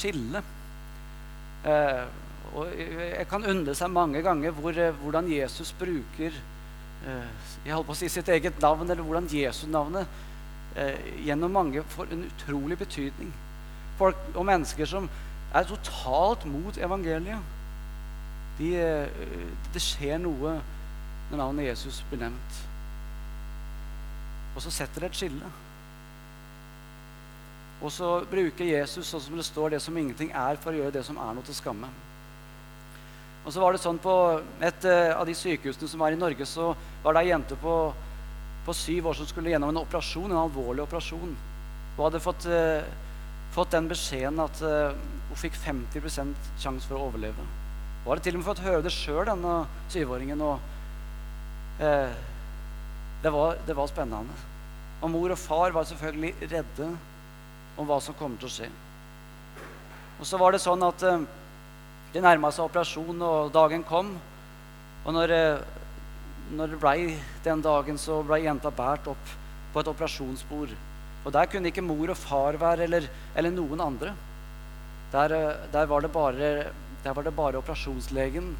skille. Eh, og jeg kan undre seg mange ganger hvor, eh, hvordan Jesus bruker eh, jeg holdt på å si sitt eget navn, eller hvordan Jesus-navnet eh, gjennom mange får en utrolig betydning. Folk og mennesker som er totalt mot evangeliet. De, eh, det skjer noe når navnet Jesus blir nevnt. Og så setter det et skille. Og så bruker Jesus sånn som det står, det som ingenting er, for å gjøre det som er noe til skamme. Og så var det sånn På et uh, av de sykehusene som var i Norge, så var det ei jente på, på, syv år som skulle gjennom en operasjon, en alvorlig operasjon. Hun hadde fått, uh, fått den beskjeden at uh, hun fikk 50% sjanse for å overleve. Hun hadde til og med fått høre det sjøl, denne syvåringen. Og det var, det var spennende. Og mor og far var selvfølgelig redde om hva som kommer til å skje. Og så var det sånn at eh, det nærma seg operasjon, og dagen kom. Og når, uh, når det blei den dagen, så blei jenta båret opp på et operasjonsbord. Og der kunne ikke mor og far være, eller, eller noen andre. Der, uh, der, var bare, der, var det bare, operasjonslegen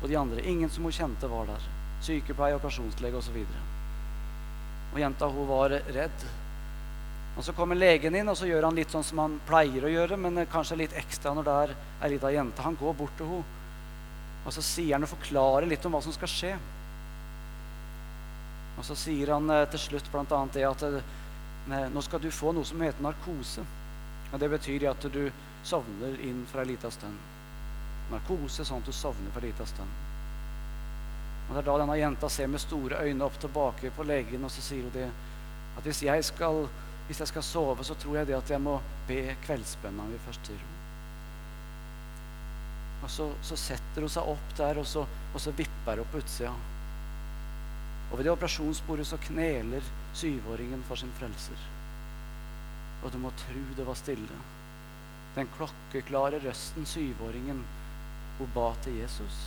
og de andre. Ingen som hun kjente, var der. Sykepleier, operasjonslege osv. Og, så og jenta hun var redd. Og Så kommer legen inn og så gjør han litt sånn som han pleier å gjøre, men kanskje litt ekstra når det er ei lita jente. Han går bort til henne og så sier han og forklarer litt om hva som skal skje. Og så sier han eh, til slutt bl.a. det at eh, nå skal du få noe som heter narkose. Og Det betyr at du sovner inn for ei lita stund. Narkose sånn at du sovner for ei lita stund. Og Det er da denne jenta ser med store øyne opp tilbake på legen, og så sier hun det at hvis jeg skal hvis jeg skal sove, så tror jeg det at jeg må be kveldsbønna mi først, hun. Og så, så, setter hun seg opp der, og så, og så vipper hun på utsida. Og ved det operasjonsbordet så kneler syvåringen for sin frelser. Og du må tro det var stille. Den klokkeklare røsten syvåringen hun ba til Jesus.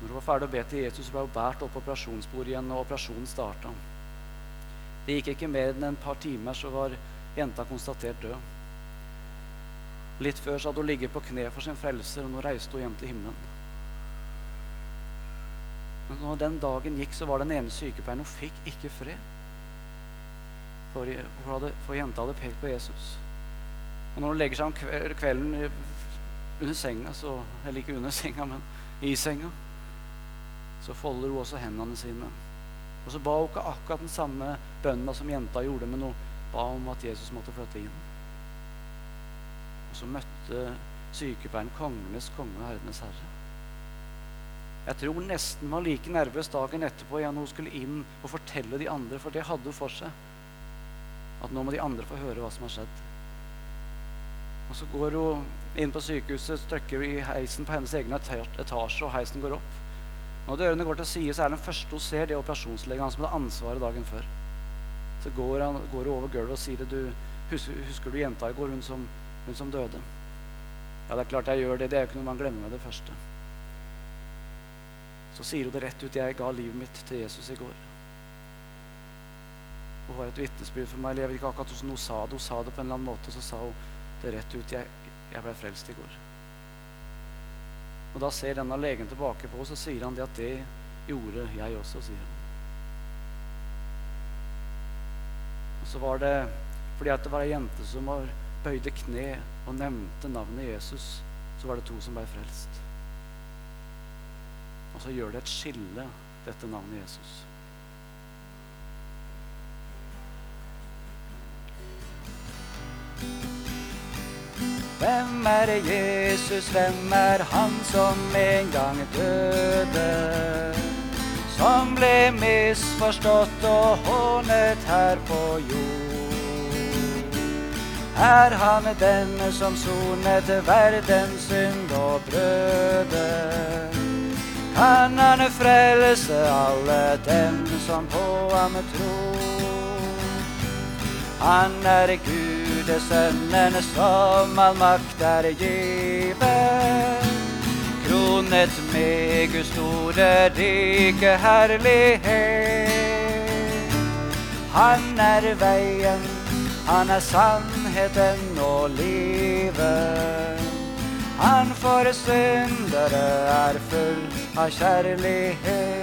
Når hun var ferdig å be til Jesus, ble hun båret opp på operasjonsbordet igjen, og operasjonen starta. Det gikk ikke mer enn en par timer, så var jenta konstatert død. Litt før så hadde hun ligget på kne for sin frelser, og nå reiste hun hjem til himmelen. Men når den dagen gikk, så var den ene sykepleieren Hun fikk ikke fred. For, for, hadde, for, jenta hadde pekt på Jesus. Og når hun legger seg om kvelden under senga, så, eller ikke under senga, men i senga, så folder hun også hendene sine. Og så ba hun ikke akkurat den samme bønna som jenta gjorde, men hun ba om at Jesus måtte flytte inn. Og så møtte sykepleieren kongenes konge og herrenes herre. Jeg tror nesten var like nervøs dagen etterpå igjen hun skulle inn og fortelle de andre, for det hadde hun for seg. At nå må de andre få høre hva som har skjedd. Og så går hun inn på sykehuset, trykker i heisen på hennes egen etasje, og heisen går opp. Når dørene går til side, så er den første hun ser, det operasjonslegen han som hadde ansvaret dagen før. Så går hun over gulvet og sier det. Du, husker, husker, du jenta i går, hun som, hun som, døde? Ja, det er klart jeg gjør det. Det er jo ikke noe man glemmer med det første. Så sier hun det rett ut. Jeg ga livet mitt til Jesus i går. Hun var et vitnesbyrd for meg. Jeg vet ikke akkurat hvordan hun sa det. Hun sa det på en eller annen måte, så sa hun det rett ut. Jeg, jeg ble frelst i går. Og da ser denne legen tilbake på oss, og sier han det at det gjorde jeg også, sier han. Og så var det fordi at det var ei jente som var bøyde kne og nevnte navnet Jesus, så var det to som ble frelst. Og så gjør det et skille, dette navnet Jesus. Hvem er Jesus, hvem er han som en gang døde? Som ble misforstått og hånet her på jord. Er han denne som sonet verdens synd og brøde? Kan han frelse alle dem som på ham tror? Han er Gud Sønnen som all makt er givet. Kronet med Guds store, rike herlighet. Han er veien, Han er sannheten og livet. Han for syndere er full av kjærlighet.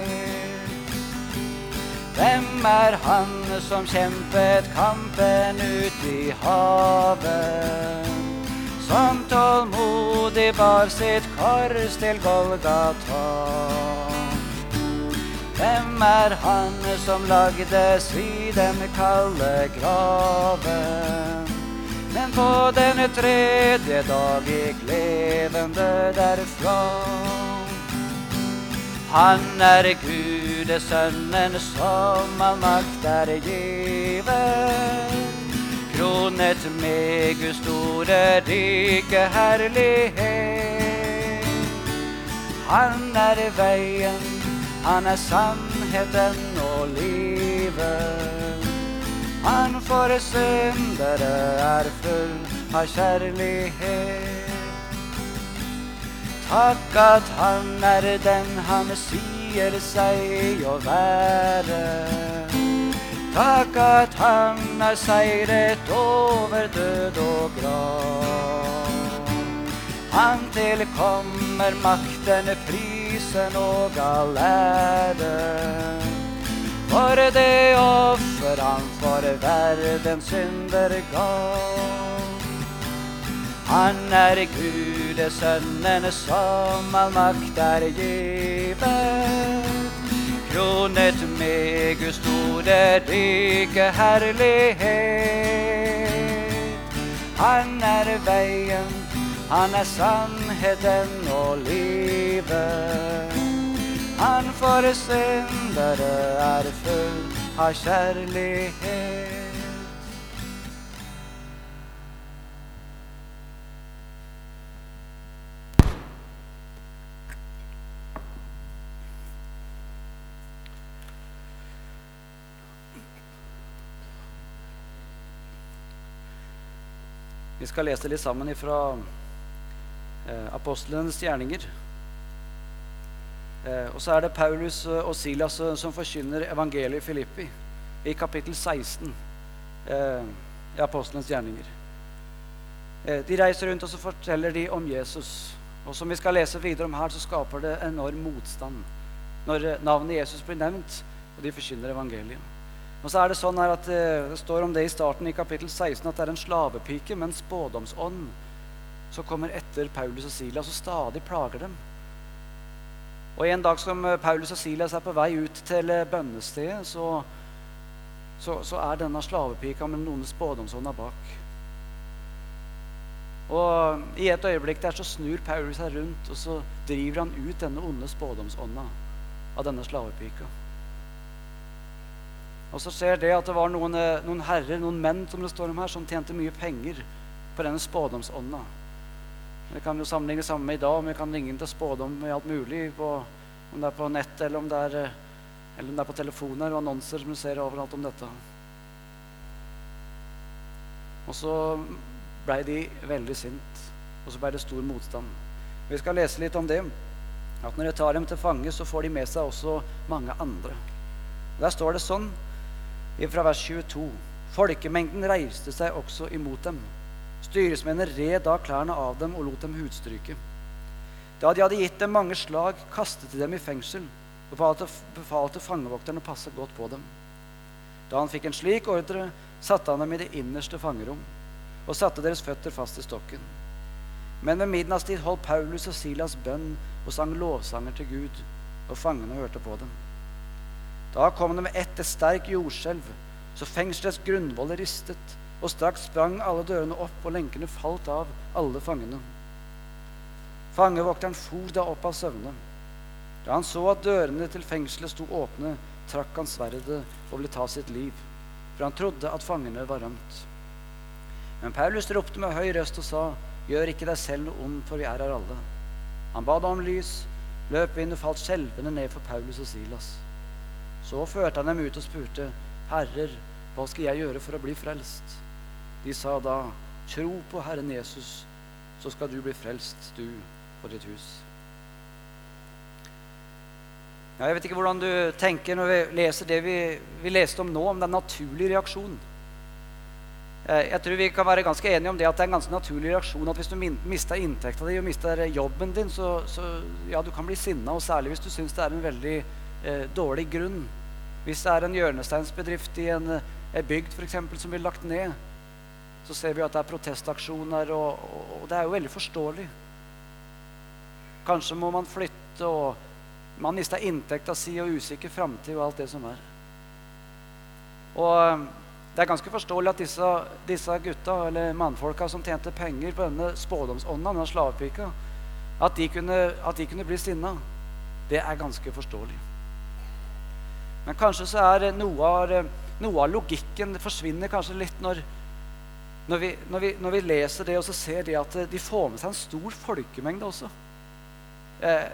Hvem er han som kjempet kampen ut i havet? Som tålmodig bar sitt kors til Golgata. Hvem er han som lagdes i den kalde graven? Men på denne tredje dag gikk levende derfra. Han er Gudesønnen som all makt er givet. Kronet med Guds store, rike herlighet. Han er veien han er sannheten og livet. Han for syndere er full av kjærlighet. Takk at han er den han sier seg å være. Takk at han har seiret over død og grav. Han tilkommer makten prisen og all ære. For det offer han for verdens synder gav. Han er Gudesønnen som all makt er givet. Kronet Guds store, rike herlighet. Han er veien han er sannheten og livet. Han for syndere er full av kjærlighet. Vi skal lese litt sammen ifra eh, apostlenes gjerninger. Eh, og så er det Paulus og Silas eh, som forkynner evangeliet i Filippi i kapittel 16 eh, i apostlenes gjerninger. Eh, de reiser rundt og så forteller de om Jesus. Og som vi skal lese videre om her, så skaper det enorm motstand når eh, navnet Jesus blir nevnt, og de forkynner evangeliet. Og så er Det sånn her at det står om det i starten i kapittel 16 at det er en slavepike med en spådomsånd som kommer etter Paulus og Silas og stadig plager dem. Og En dag som eh, Paulus og Silas er på vei ut til eh, bønnestedet, så, så, så er denne slavepika med noen spådomsånder bak. Og I et øyeblikk der så snur Paulus seg rundt, og så driver han ut denne onde spådomsånda av denne slavepika. Og så skjer det at det var noen, eh, noen herrer, noen menn som det står om her, som tjente mye penger på denne spådomsånda. Vi kan jo sammenligne sammen med i dag, men vi kan ringe til spådom med alt mulig. På, om det er på nett, eller om det er, eh, eller om det er på telefoner og annonser som du ser overalt om dette. Og så blei de veldig sint, og så blei det stor motstand. Vi skal lese litt om det. At når de tar dem til fange, så får de med seg også mange andre. Der står det sånn fra vers 22.: Folkemengden reiste seg også imot dem. Styresmennene red da klærne av dem og lot dem hudstryke. Da de hadde gitt dem mange slag, kastet de dem i fengsel og befalte, befalte fangevokteren å passe godt på dem. Da han fikk en slik ordre, satte han dem i det innerste fangerom og satte deres føtter fast i stokken. Men ved midnattstid holdt Paulus og Silas bønn og sang lovsanger til Gud, og fangene hørte på dem. Da kom det med ett et sterkt jordskjelv, så fengselets grunnvoller ristet, og straks sprang alle dørene opp, og lenkene falt av alle fangene. Fangevokteren for da opp av søvne. Da han så at dørene til fengselet sto åpne, trakk han sverdet og ville ta sitt liv, for han trodde at fangene var rømt. Men Paulus ropte med høy røst og sa, Gjør ikke deg selv noe ondt, for vi er her alle. Han ba da om lys, løp inn og falt skjelvende ned for Paulus og Silas. Så førte han dem ut og spurte, Herrer, hva skal jeg gjøre for å bli frelst? De sa da, Tro på Herren Jesus, så skal du bli frelst, du og ditt hus. Ja, jeg vet ikke hvordan du tenker når vi leser det vi, vi leste om nå, om den naturlige reaksjonen. Eh, jeg tror vi kan være ganske enige om det at det er en ganske naturlig reaksjon at hvis du mister inntekta di og mister jobben din, så, så ja, du kan bli sinna, og særlig hvis du syns det er en veldig eh, dårlig grunn. Hvis det er en hjørnesteinsbedrift i en, en bygd for eksempel, som blir lagt ned, så ser vi at det er protestaksjoner, og, og, og det er jo veldig forståelig. Kanskje må man flytte, og man mister inntekta si og usikker framtid og alt det som er. Og det er ganske forståelig at disse, disse gutta, eller mannfolka som tjente penger på denne spådomsånda, denne slavepika, at de kunne, at de kunne bli sinna. Det er ganske forståelig. Men kanskje så er noe av, noe av logikken forsvinner kanskje litt når, når, vi, når, vi, når, vi, leser det og så ser de at de får med seg en stor folkemengde også. Eh,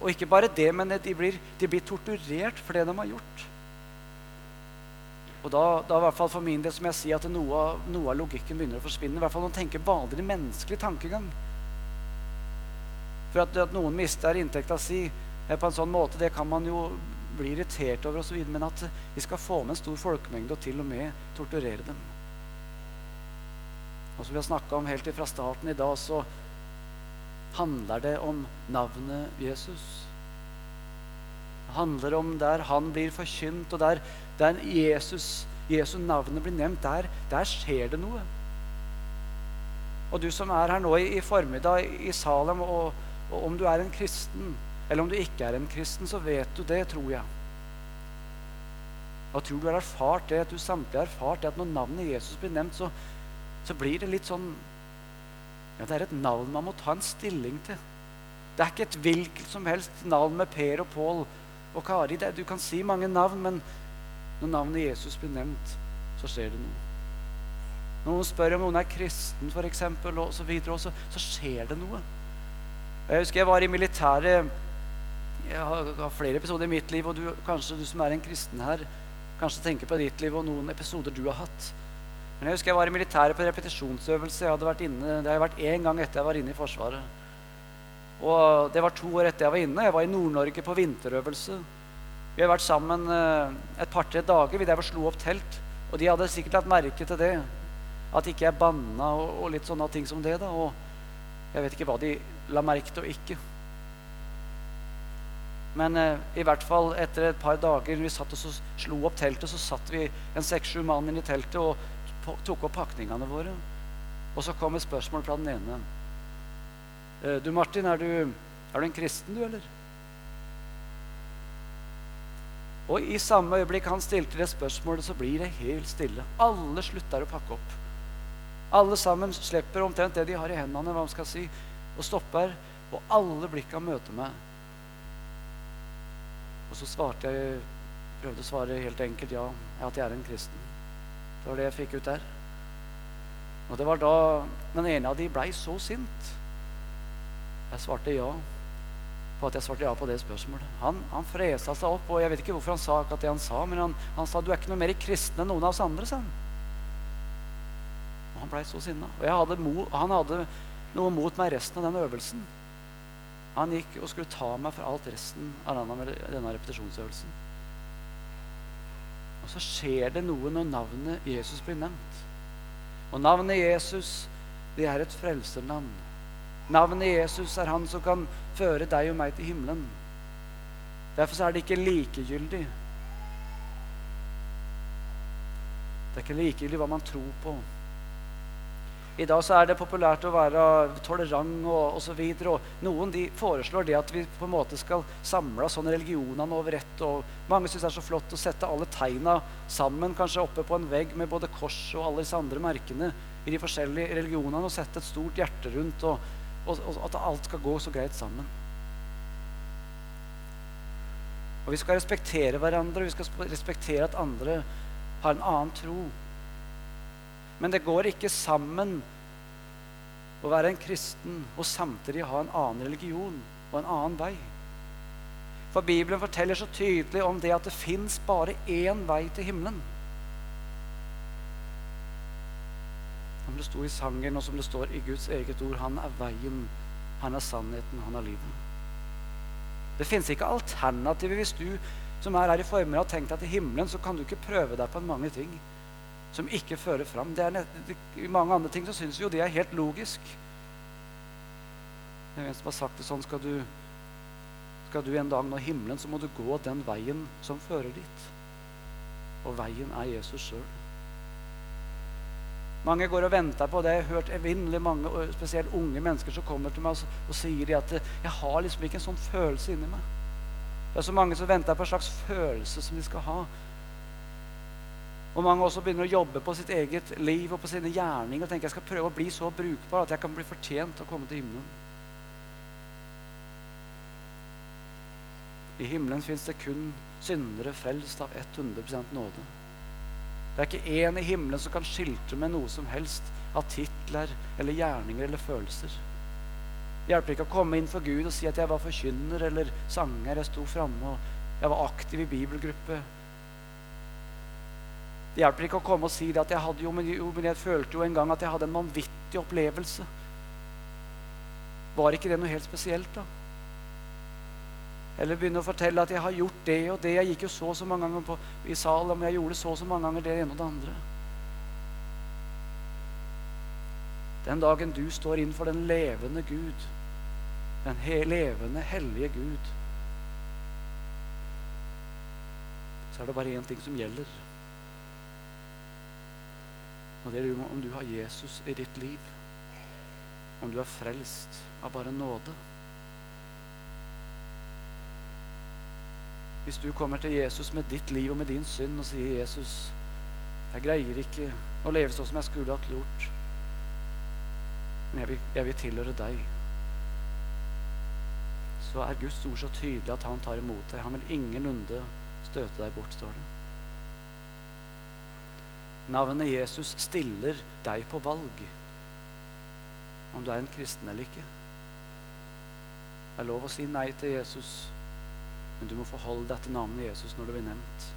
og ikke bare det, men de blir, de blir torturert for det de har gjort. Og da, da i hvert fall for min del som jeg sier at noe noe av logikken begynner å forsvinne. I hvert fall når man tenker vanlig menneskelig tankegang. For at, at noen mister inntekta si på en sånn måte, det kan man jo bli irritert over osv. Men at vi skal få med en stor folkemengde og til og med torturere dem. Og som vi har snakka om helt fra starten i dag, så handler det om navnet Jesus. Det handler om der han blir forkynt, og der der Jesus, Jesu navnet blir nevnt, der, der, skjer det noe. Og du som er her nå i, i formiddag i Salem, og, og, om du er en kristen, eller om du ikke er en kristen, så vet du det, tror jeg. Jeg tror du har erfart det, at du samtidig har erfart det at når navnet Jesus blir nevnt, så, så blir det litt sånn Ja, det er et navn man må ta en stilling til. Det er ikke et hvilket som helst navn med Per og Pål og Kari. Det, du kan si mange navn, men når navnet Jesus blir nevnt, så skjer det noe. Når noen spør om noen er kristen, og så, videre, så, så skjer det noe. Jeg husker jeg var i militæret Jeg har flere episoder i mitt liv, og du, kanskje du som er en kristen her, kanskje tenker på ditt liv og noen episoder du har hatt. Men jeg husker jeg var i militæret på repetisjonsøvelse. Jeg hadde vært inne, Det har vært én gang etter jeg var inne i Forsvaret. Og det var to år etter jeg var inne. Jeg var i Nord-Norge på vinterøvelse. Vi har vært sammen eh, et par-tre dager. Vi drev slo opp telt. Og de hadde sikkert lagt merke til det. At ikke jeg banna og, og, litt sånne ting som det. da. Og jeg vet ikke hva de la merke til og ikke. Men eh, i hvert fall etter et par dager vi satt og slo opp teltet, så satt vi en seks-sju mann inn i teltet og tok opp pakningene våre. Og så kom et spørsmål fra den ene. Eh, du Martin, er du, er du en kristen, du, eller? Og i samme øyeblikk han stilte det spørsmålet, så blir det helt stille. Alle slutter å pakke opp. Alle sammen slipper omtrent det de har i hendene, hva man skal si, og stopper. Og alle blikka møter meg. Og så svarte jeg prøvde å svare helt enkelt ja, at jeg er en kristen. Det var det jeg fikk ut der. Og det var da den ene av de blei så sint. Jeg svarte ja på at jeg svarte ja på det spørsmålet. Han, han fresa seg opp, og jeg vet ikke hvorfor han sa akkurat det han sa, men han, han sa du er ikke noe mer kristen enn noen av oss andre, sa han. Og han blei så sinna. Og hadde mo, han hadde noe mot meg resten av den øvelsen. Han gikk og skulle ta meg for alt resten av denne, repetisjonsøvelsen. Og så skjer det noe når navnet Jesus blir nevnt. Og navnet Jesus, det er et frelsernavn. Navnet Jesus er han som kan føre deg og meg til himmelen. Derfor er det ikke likegyldig. Det er ikke likegyldig hva man tror på. I dag så er det populært å være tolerant og osv. Noen de foreslår det at vi på en måte skal samle sånne religionene over ett. Mange syns det er så flott å sette alle tegna sammen, kanskje oppe på en vegg med både kors og alle disse andre merkene i de forskjellige religionene, og sette et stort hjerte rundt. og og, og at alt skal gå så greit sammen. Og vi skal respektere hverandre, og vi skal respektere at andre har en annen tro. Men det går ikke sammen å være en kristen og samtidig ha en annen religion og en annen vei. For Bibelen forteller så tydelig om det at det fins bare én vei til himmelen. som det sto i sangen, og som det står i Guds eget ord. Han er veien, han er sannheten, han er livet. Det fins ikke alternativer hvis du som er her i formiddag har tenkt deg til himmelen, så kan du ikke prøve deg på mange ting. Som ikke fører fram. Nett, I mange andre ting så syns vi jo det er helt logisk. Det er en som har sagt det sånn skal du, skal du en dag nå himmelen, så må du gå den veien som fører dit. Og veien er Jesus sjøl. Mange går og venter på det. Jeg har hørt evinnelig mange, spesielt unge mennesker som kommer til meg og, og sier at 'jeg har liksom ikke en sånn følelse inni meg'. Det er så mange som venter på en slags følelse som de skal ha. Og mange også begynner å jobbe på sitt eget liv og på sine gjerninger og tenker jeg skal prøve å bli så brukbar at jeg kan bli fortjent å komme til himmelen. I himmelen fins det kun syndere frelst av 100 nåde. Det er ikke én i himmelen som kan skilte med noe som helst av titler eller gjerninger eller følelser. Det hjelper ikke å komme inn for Gud og si at jeg var forkynner eller sanger, jeg sto framme og jeg var aktiv i bibelgruppe. Det hjelper ikke å komme og si det at jeg hadde jo, men, jeg følte jo en gang at jeg hadde en vanvittig opplevelse. Var ikke det noe helt spesielt, da? Eller begynne å fortelle at jeg har gjort det og det. Jeg gikk jo så og så mange ganger på, i salen, men jeg gjorde så og så mange ganger det ene og det andre. Den dagen du står innenfor den levende Gud, den he levende, hellige Gud, så er det bare én ting som gjelder. Og det er om du har Jesus i ditt liv. Om du er frelst av bare nåde. Hvis du kommer til Jesus med ditt liv og med din synd og sier 'Jesus, jeg greier ikke å leve sånn som jeg skulle hatt gjort', men jeg vil, jeg vil tilhøre deg, så er Guds ord så tydelig at han tar imot deg. Han vil ingenlunde støte deg bort, står det. Navnet Jesus stiller deg på valg om du er en kristen eller ikke. Det er lov å si nei til Jesus men du må forholde deg til navnet Jesus når det blir nevnt.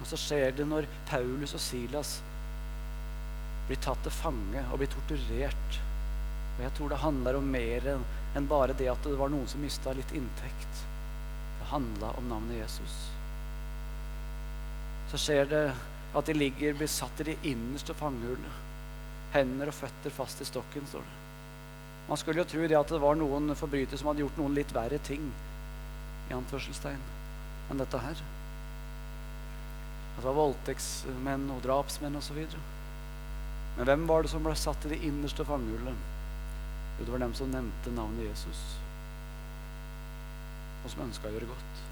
Og så skjer det når Paulus og Silas blir tatt til fange og blir torturert. Og jeg tror det handler om mer enn bare det at det var noen som mista litt inntekt. Det handla om navnet Jesus. Så skjer det at de ligger, blir satt i de innerste fangehullene. Hender og føtter fast i stokken, står det. Man skulle jo tro det at det var noen forbrytere som hadde gjort noen litt verre ting i anførselstegn, enn dette her. At det var voldtektsmenn og drapsmenn osv. Men hvem var det som ble satt i det innerste fangehullene? Jo, det var dem som nevnte navnet Jesus, og som ønska å gjøre godt.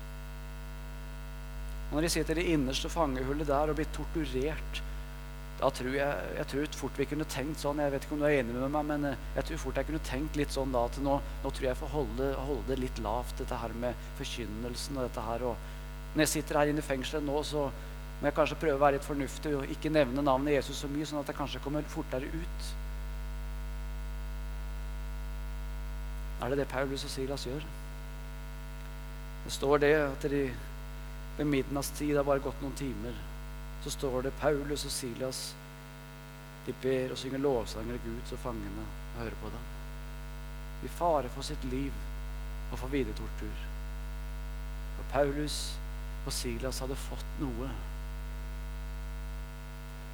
Og når de sitter i det innerste fangehullet der og blir torturert da tror jeg, jeg tror fort vi kunne tenkt sånn Jeg vet ikke om du er enig med meg, men eh, jeg tror fort jeg kunne tenkt litt sånn da at nå, nå tror jeg får holde, holde, det litt lavt, dette her med forkynnelsen og dette her. Og når jeg sitter her inne i fengselet nå, så må jeg kanskje prøve å være litt fornuftig og ikke nevne navnet Jesus så mye, sånn at jeg kanskje kommer fortere ut. Er det det Paulus og Silas gjør? Det står det at de ved midnattstid har bare gått noen timer så står det Paulus og Silas de ber og synger lovsanger til Gud, så fangene hører på dem. I fare for sitt liv og for videre tortur. For Paulus og Silas hadde fått noe.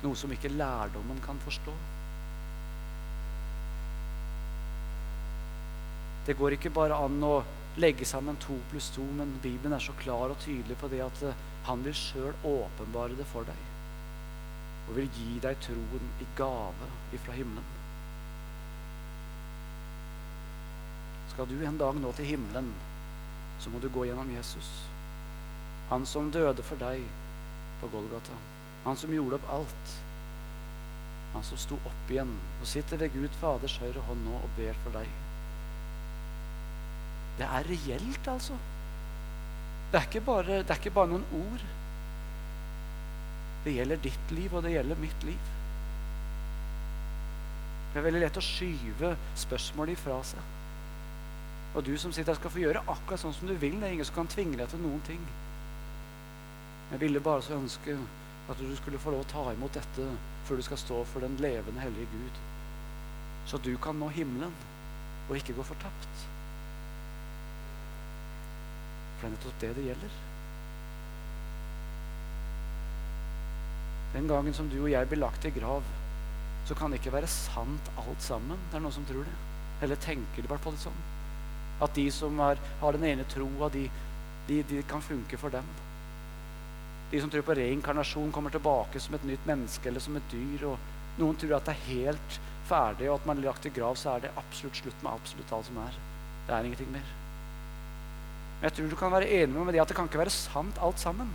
Noe som ikke lærdommen kan forstå. Det går ikke bare an å legge sammen to pluss to, men Bibelen er så klar og tydelig på det at eh, han vil sjøl åpenbare det for deg. Og vil gi deg troen i gave ifra himmelen. Skal du en dag nå til himmelen, så må du gå gjennom Jesus. Han som døde for deg på Golgata. Han som gjorde opp alt. Han som sto opp igjen og sitter ved Gud Faders høyre hånd nå og ber for deg. Det er reelt, altså. Det er, bare, det er ikke bare, noen ord. Det gjelder ditt liv, og det gjelder mitt liv. Det er veldig lett å skyve spørsmålet ifra seg. Og du som sitter her, skal få gjøre akkurat sånn som du vil. Det er ingen som kan tvinge deg til noen ting. Jeg ville bare så ønske at du skulle få lov å ta imot dette før du skal stå for den levende, hellige Gud. Så du kan nå himmelen og ikke gå fortapt. For det er nettopp det det gjelder. Den gangen som du og jeg blir lagt i grav, så kan det ikke være sant alt sammen. Det er noen som tror det. Eller tenker det i hvert fall sånn. At de som er, har den ene troa, de, de, de, kan funke for dem. De som tror på reinkarnasjon, kommer tilbake som et nytt menneske eller som et dyr. og Noen tror at det er helt ferdig, og at man er lagt i grav, så er det absolutt slutt med absolutt alt som er. Det er ingenting mer. Men jeg tror du kan være enig med meg det at det kan ikke være sant alt sammen.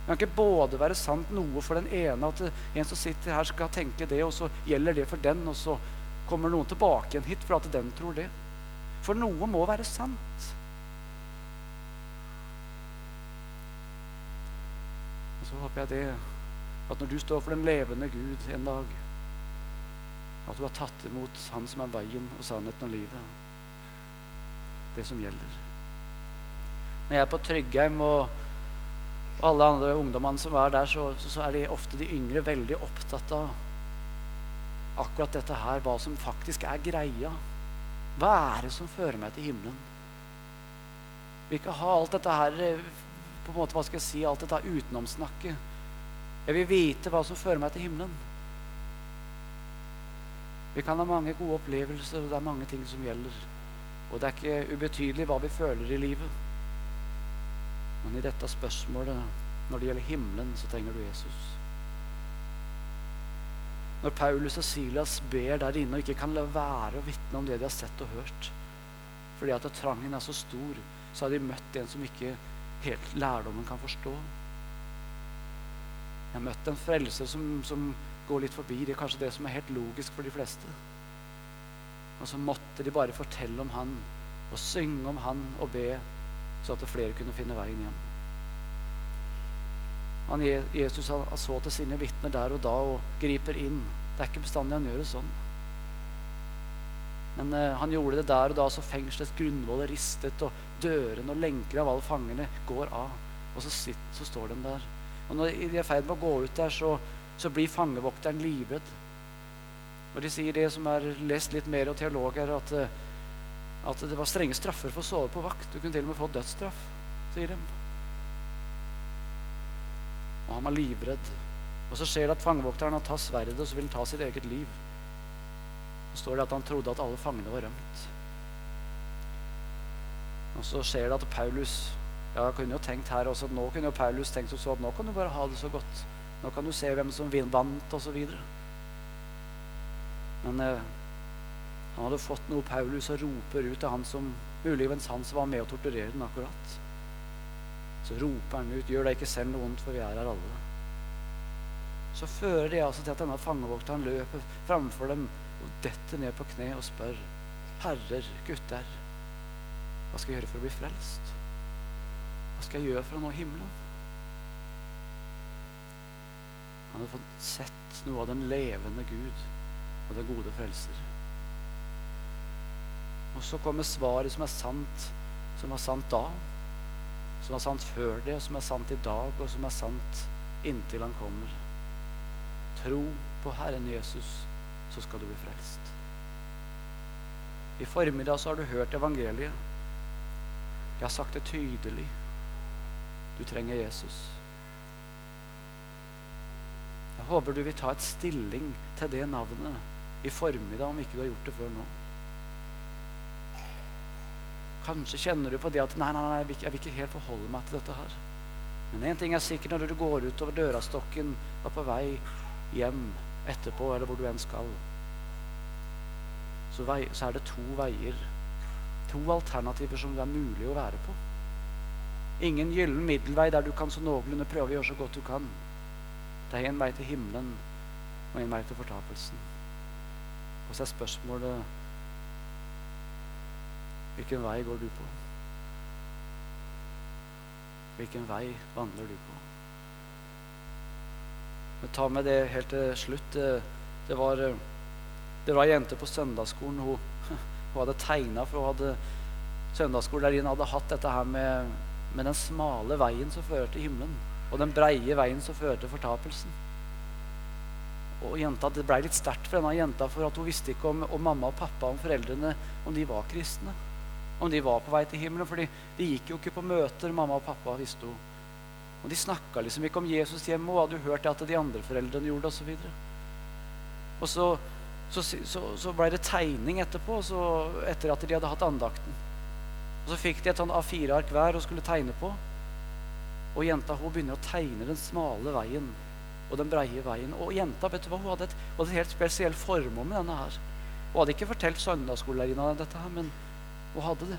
Det kan ikke både være sant noe for den ene, at en som sitter her, skal tenke det, og så gjelder det for den, og så kommer noen tilbake igjen hit for at den tror det. For noe må være sant. Og så håper jeg det at når du står for den levende Gud en dag, at du har tatt imot Han som er veien og sannheten og livet. Det som gjelder. Når jeg er på Tryggheim og alle andre ungdommene som er der, så, så, er de ofte de yngre veldig opptatt av akkurat dette her, hva som faktisk er greia. Hva er det som fører meg til himmelen? Vi vil ikke ha alt dette her på en måte, hva skal jeg si, alt dette utenomsnakket. Jeg vil vite hva som fører meg til himmelen. Vi kan ha mange gode opplevelser, og det er mange ting som gjelder. Og det er ikke ubetydelig hva vi føler i livet. Men i dette spørsmålet, når det gjelder himmelen, så trenger du Jesus. Når Paulus og Silas ber der inne og ikke kan la være å vitne om det de har sett og hørt, fordi at trangen er så stor, så har de møtt en som ikke helt lærdommen kan forstå. Jeg har møtt en frelser som, som går litt forbi. Det er kanskje det som er helt logisk for de fleste. Og så måtte de bare fortelle om han og synge om han og be så at flere kunne finne veien hjem. Han, Jesus han, så til sine vitner der og da og griper inn. Det er ikke bestandig han gjør det sånn. Men eh, han gjorde det der og da så fengselets grunnvoll ristet, og dørene og lenker av alle fangene går av. Og så, sitt, så står de der. Og når de er i ferd med å gå ut der, så, så blir fangevokteren livredd. Og de sier det som er lest litt mer av teologer, at uh, at det var strenge straffer for å sove på vakt. Du kunne til og med få dødsstraff, sier de. Og han var livredd. Og så skjer det at fangevokteren har tatt sverdet og så vil han ta sitt eget liv. Så står det at han trodde at alle fangene var rømt. Og så skjer det at Paulus ja, kunne jo tenkt her også at Nå kunne jo Paulus tenkt så at nå kan du bare ha det så godt. Nå kan du se hvem som vant, osv. Men eh, han hadde fått noe Paulus og roper ut til han som muligens han som var med å torturere den akkurat. Så roper han ut 'Gjør deg ikke selv noe vondt, for vi er her alle'. Så fører det altså til at denne fangevokteren løper framfor dem og detter ned på kne og spør 'Herrer, gutter, hva skal jeg gjøre for å bli frelst?' Hva skal jeg gjøre for å nå himmelen? Han hadde fått sett noe av den levende Gud og den gode frelser. Og så kommer svaret som er sant, som var sant da, som var sant før det, og som er sant i dag, og som er sant inntil han kommer. Tro på Herren Jesus, så skal du bli frelst. I formiddag så har du hørt evangeliet. Jeg har sagt det tydelig. Du trenger Jesus. Jeg håper du vil ta et stilling til det navnet i formiddag, om ikke du har gjort det før nå. Kanskje kjenner du på det at nei, nei, nei, jeg vil ikke helt forholde meg til dette her. Men én ting er sikkert når du går utover dørastokken og er på vei hjem etterpå, eller hvor du enn skal, så, vei, så er det to veier. To alternativer som det er mulig å være på. Ingen gyllen middelvei der du kan så noenlunde prøve å gjøre så godt du kan. Det er én vei til himmelen og én vei til fortapelsen. Og så er spørsmålet Hvilken vei går du på? Hvilken vei vandrer du på? Men ta med det helt til slutt. Det var, det var ei jente på søndagsskolen. Hun, hun hadde tegna, for hun hadde søndagsskolelærerinnen hadde hatt dette her med, med den smale veien som fører til himmelen, og den breie veien som fører til fortapelsen. Og jenta, Det ble litt sterkt for denne jenta, for at hun visste ikke om, om mamma og pappa om foreldrene om de var kristne om de var på vei til himmelen. For de gikk jo ikke på møter, mamma og pappa, visste hun. Og de snakka liksom ikke om Jesus hjemme og hadde jo hørt at de andre foreldrene gjorde osv. Og så, så, så, så ble det tegning etterpå, etter at de hadde hatt andakten. Og så fikk de et sånn A4-ark hver og skulle tegne på. Og jenta hun begynner å tegne den smale veien og den breie veien. Og jenta vet du hva, hun hadde et, hadde et helt spesielt formål med denne her. Hun hadde ikke fortalt søndagsskolelærerinna dette her, men hun hadde det.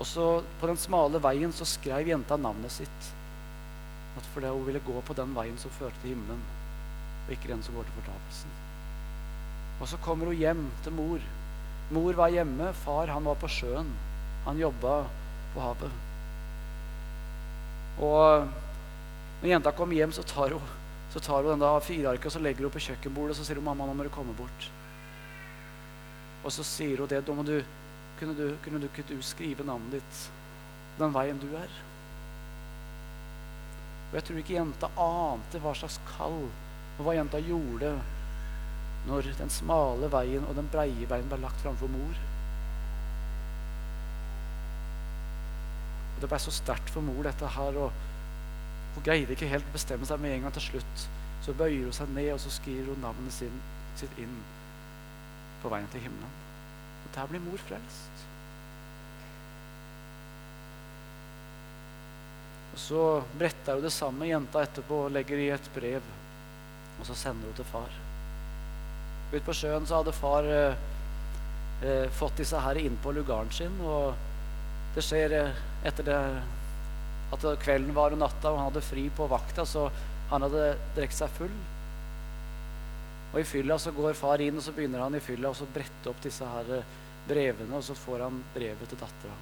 Og så på den smale veien så skrev jenta navnet sitt. At fordi hun ville gå på den veien som førte til himmelen, og ikke den som går til fortapelsen. Og så kommer hun hjem til mor. Mor var hjemme, far han var på sjøen. Han jobba på havet. Og når jenta kommer hjem, så tar hun, så tar hun den firearket og så legger hun på kjøkkenbordet og så sier hun, 'Mamma, nå må du komme bort.' Og så sier hun det. Da må du, kunne, du, kunne du, kunne du skrive navnet ditt den veien du er? Og jeg tror ikke jenta ante hva slags kall og hva jenta gjorde når den smale veien og den breie veien ble lagt framfor mor. Og Det ble så sterkt for mor, dette her. og Hun greide ikke helt å bestemme seg med en gang til slutt. Så bøyer hun seg ned og så skriver hun navnet sin, sitt inn på veien til himmelen. Og der blir mor frelst. Og Så bretter hun det samme jenta etterpå og legger i et brev. Og så sender hun til far. Ute på sjøen så hadde far eh, eh, fått disse her inn på lugaren sin. Og det skjer eh, etter det at kvelden var og natta, og han hadde fri på vakta, så han hadde drukket seg full. Og i fylla så går far inn, og så begynner han i fylla å brette opp disse her eh, brevene, og så får han brevet til dattera.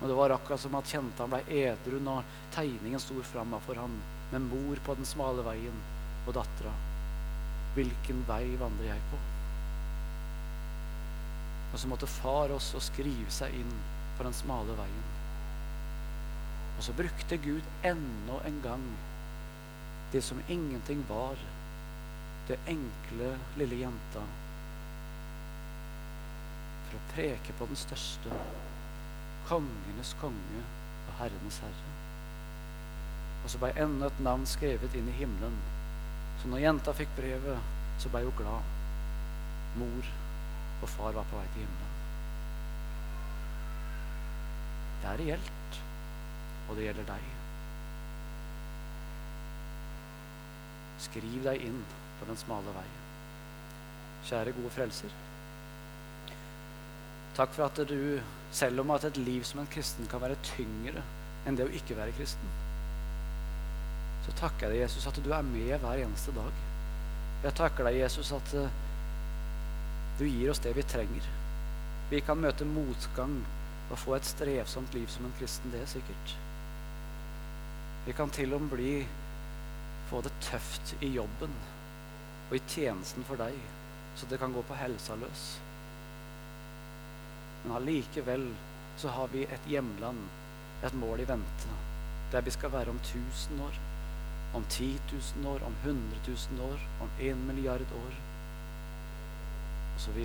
Og det var akkurat som at kjente han ble edru når tegningen sto for ham, med mor på den smale veien og dattera. Hvilken vei vandrer jeg på? Og så måtte far også skrive seg inn på den smale veien. Og så brukte Gud enda en gang det som ingenting var, det enkle, lille jenta, for å preke på den største, kongenes konge og herrenes herre. Og så ble enda et navn skrevet inn i himmelen. Så når jenta fikk brevet, så ble hun glad. Mor og far var på vei til himmelen. Det er reelt, og det gjelder deg. Skriv deg inn på den smale veien. Kjære, gode frelser. Takk for at du, selv om at et liv som en kristen kan være tyngre enn det å ikke være kristen, så takker jeg deg, Jesus, at du er med hver eneste dag. Jeg takker deg, Jesus, at uh, du gir oss det vi trenger. Vi kan møte motgang og få et strevsomt liv som en kristen. Det er sikkert. Vi kan til og med bli få det tøft i jobben og i tjenesten for deg, så det kan gå på helsa løs. Men allikevel så har vi et hjemland, et mål i vente, der vi skal være om 1000 år, om 10 000 år, om 100 000 år, om 1 milliard år, osv.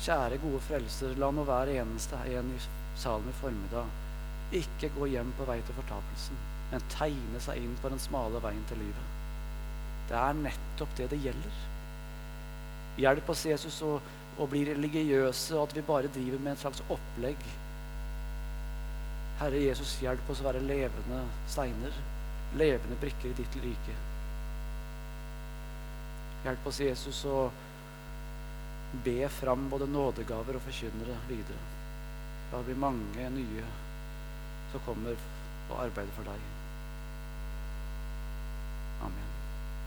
Kjære, gode frelser, la nå hver eneste en i salen i formiddag ikke gå hjem på vei til fortapelsen men tegne seg inn på den smale veien til livet. Det er nettopp det det gjelder. Hjelp oss, Jesus, å, å bli religiøse, og at vi bare driver med en slags opplegg. Herre Jesus, hjelp oss å være levende steiner, levende brikker i ditt rike. Hjelp oss, Jesus, å be fram både nådegaver og forkynnere videre. La det bli mange nye som kommer og arbeider for deg.